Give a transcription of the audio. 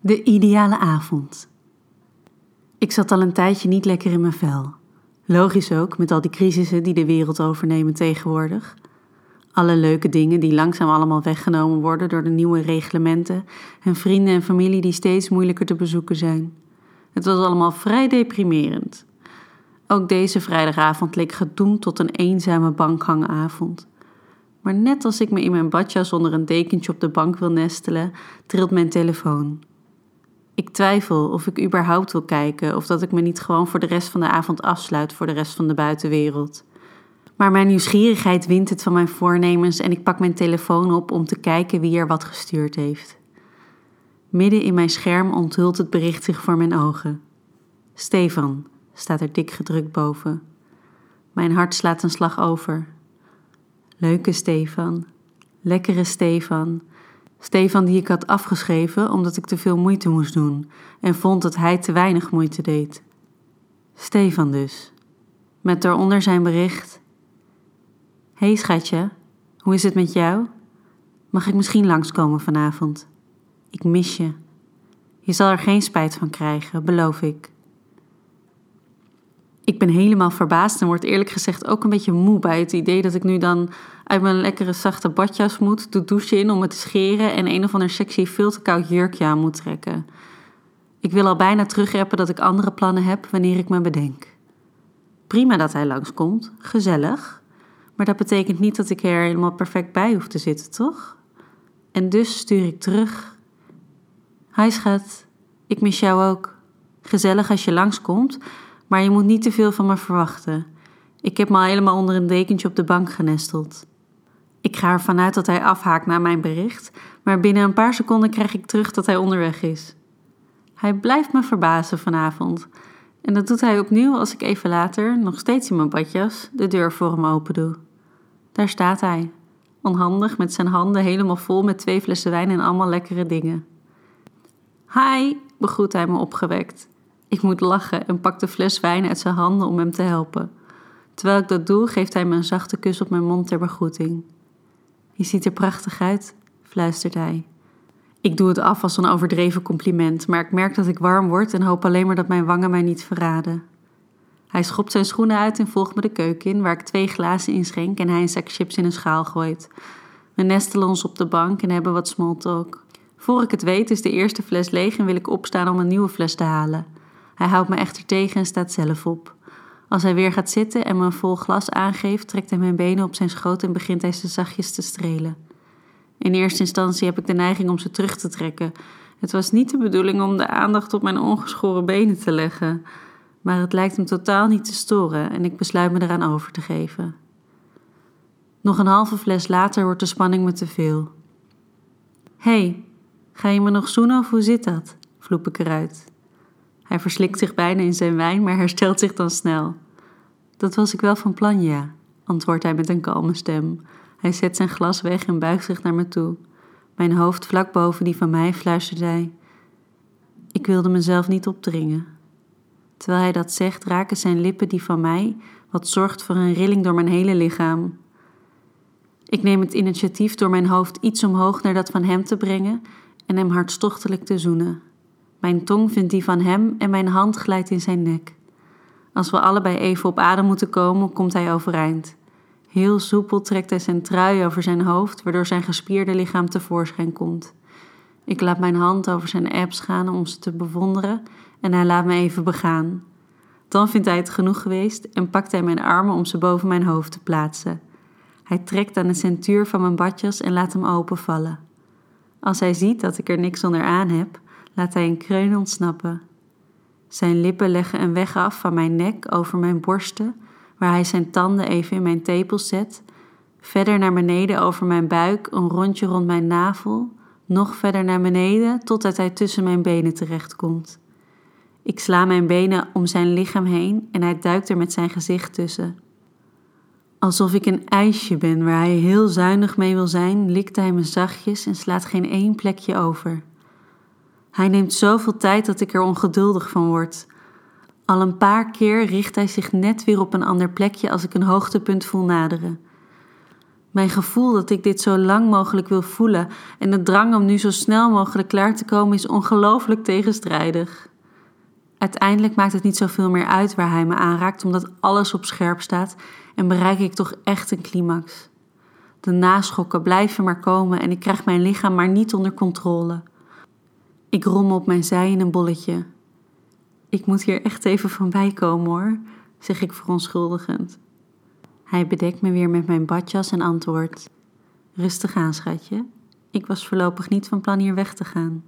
De ideale avond. Ik zat al een tijdje niet lekker in mijn vel. Logisch ook, met al die crisissen die de wereld overnemen tegenwoordig. Alle leuke dingen die langzaam allemaal weggenomen worden door de nieuwe reglementen en vrienden en familie die steeds moeilijker te bezoeken zijn. Het was allemaal vrij deprimerend. Ook deze vrijdagavond leek gedoemd tot een eenzame bankhangavond. Maar net als ik me in mijn badjas onder een dekentje op de bank wil nestelen, trilt mijn telefoon. Ik twijfel of ik überhaupt wil kijken of dat ik me niet gewoon voor de rest van de avond afsluit voor de rest van de buitenwereld. Maar mijn nieuwsgierigheid wint het van mijn voornemens en ik pak mijn telefoon op om te kijken wie er wat gestuurd heeft. Midden in mijn scherm onthult het bericht zich voor mijn ogen. Stefan, staat er dik gedrukt boven. Mijn hart slaat een slag over. Leuke Stefan, lekkere Stefan, Stefan die ik had afgeschreven omdat ik te veel moeite moest doen en vond dat hij te weinig moeite deed. Stefan dus. Met daaronder zijn bericht: Hey schatje, hoe is het met jou? Mag ik misschien langskomen vanavond? Ik mis je. Je zal er geen spijt van krijgen, beloof ik. Ik ben helemaal verbaasd en word eerlijk gezegd ook een beetje moe bij het idee dat ik nu dan uit mijn lekkere zachte badjas moet, de douche in om het te scheren en een of ander sexy veel te koud jurkje aan moet trekken. Ik wil al bijna terugrappen dat ik andere plannen heb wanneer ik me bedenk. Prima dat hij langskomt, gezellig, maar dat betekent niet dat ik er helemaal perfect bij hoef te zitten, toch? En dus stuur ik terug. Hi schat, ik mis jou ook. Gezellig als je langskomt, maar je moet niet te veel van me verwachten. Ik heb me al helemaal onder een dekentje op de bank genesteld. Ik ga ervan uit dat hij afhaakt na mijn bericht, maar binnen een paar seconden krijg ik terug dat hij onderweg is. Hij blijft me verbazen vanavond. En dat doet hij opnieuw als ik even later, nog steeds in mijn badjas, de deur voor hem open doe. Daar staat hij, onhandig met zijn handen helemaal vol met twee flessen wijn en allemaal lekkere dingen. Hi, begroet hij me opgewekt. Ik moet lachen en pak de fles wijn uit zijn handen om hem te helpen. Terwijl ik dat doe, geeft hij me een zachte kus op mijn mond ter begroeting. Je ziet er prachtig uit, fluistert hij. Ik doe het af als een overdreven compliment, maar ik merk dat ik warm word en hoop alleen maar dat mijn wangen mij niet verraden. Hij schopt zijn schoenen uit en volgt me de keuken in, waar ik twee glazen inschenk en hij een zak chips in een schaal gooit. We nestelen ons op de bank en hebben wat smalltalk. Voor ik het weet is de eerste fles leeg en wil ik opstaan om een nieuwe fles te halen. Hij houdt me echter tegen en staat zelf op. Als hij weer gaat zitten en me een vol glas aangeeft, trekt hij mijn benen op zijn schoot en begint hij ze zachtjes te strelen. In eerste instantie heb ik de neiging om ze terug te trekken. Het was niet de bedoeling om de aandacht op mijn ongeschoren benen te leggen, maar het lijkt hem totaal niet te storen en ik besluit me eraan over te geven. Nog een halve fles later wordt de spanning me te veel. hey, ga je me nog zoenen of hoe zit dat? vloep ik eruit. Hij verslikt zich bijna in zijn wijn, maar herstelt zich dan snel. Dat was ik wel van plan, ja, antwoordt hij met een kalme stem. Hij zet zijn glas weg en buigt zich naar me toe. Mijn hoofd vlak boven die van mij fluistert hij. Ik wilde mezelf niet opdringen. Terwijl hij dat zegt, raken zijn lippen die van mij, wat zorgt voor een rilling door mijn hele lichaam. Ik neem het initiatief door mijn hoofd iets omhoog naar dat van hem te brengen en hem hartstochtelijk te zoenen. Mijn tong vindt die van hem en mijn hand glijdt in zijn nek. Als we allebei even op adem moeten komen, komt hij overeind. Heel soepel trekt hij zijn trui over zijn hoofd, waardoor zijn gespierde lichaam tevoorschijn komt. Ik laat mijn hand over zijn abs gaan om ze te bewonderen en hij laat me even begaan. Dan vindt hij het genoeg geweest en pakt hij mijn armen om ze boven mijn hoofd te plaatsen. Hij trekt aan de centuur van mijn badjas en laat hem openvallen. Als hij ziet dat ik er niks onder aan heb, laat hij een kreun ontsnappen. Zijn lippen leggen een weg af van mijn nek over mijn borsten, waar hij zijn tanden even in mijn tepels zet, verder naar beneden over mijn buik, een rondje rond mijn navel, nog verder naar beneden totdat hij tussen mijn benen terechtkomt. Ik sla mijn benen om zijn lichaam heen en hij duikt er met zijn gezicht tussen. Alsof ik een ijsje ben waar hij heel zuinig mee wil zijn, likt hij me zachtjes en slaat geen één plekje over. Hij neemt zoveel tijd dat ik er ongeduldig van word. Al een paar keer richt hij zich net weer op een ander plekje als ik een hoogtepunt voel naderen. Mijn gevoel dat ik dit zo lang mogelijk wil voelen en de drang om nu zo snel mogelijk klaar te komen is ongelooflijk tegenstrijdig. Uiteindelijk maakt het niet zoveel meer uit waar hij me aanraakt, omdat alles op scherp staat en bereik ik toch echt een climax. De naschokken blijven maar komen en ik krijg mijn lichaam maar niet onder controle. Ik rommel op mijn zij in een bolletje. Ik moet hier echt even van bij komen hoor, zeg ik verontschuldigend. Hij bedekt me weer met mijn badjas en antwoordt: Rustig aan, schatje. Ik was voorlopig niet van plan hier weg te gaan.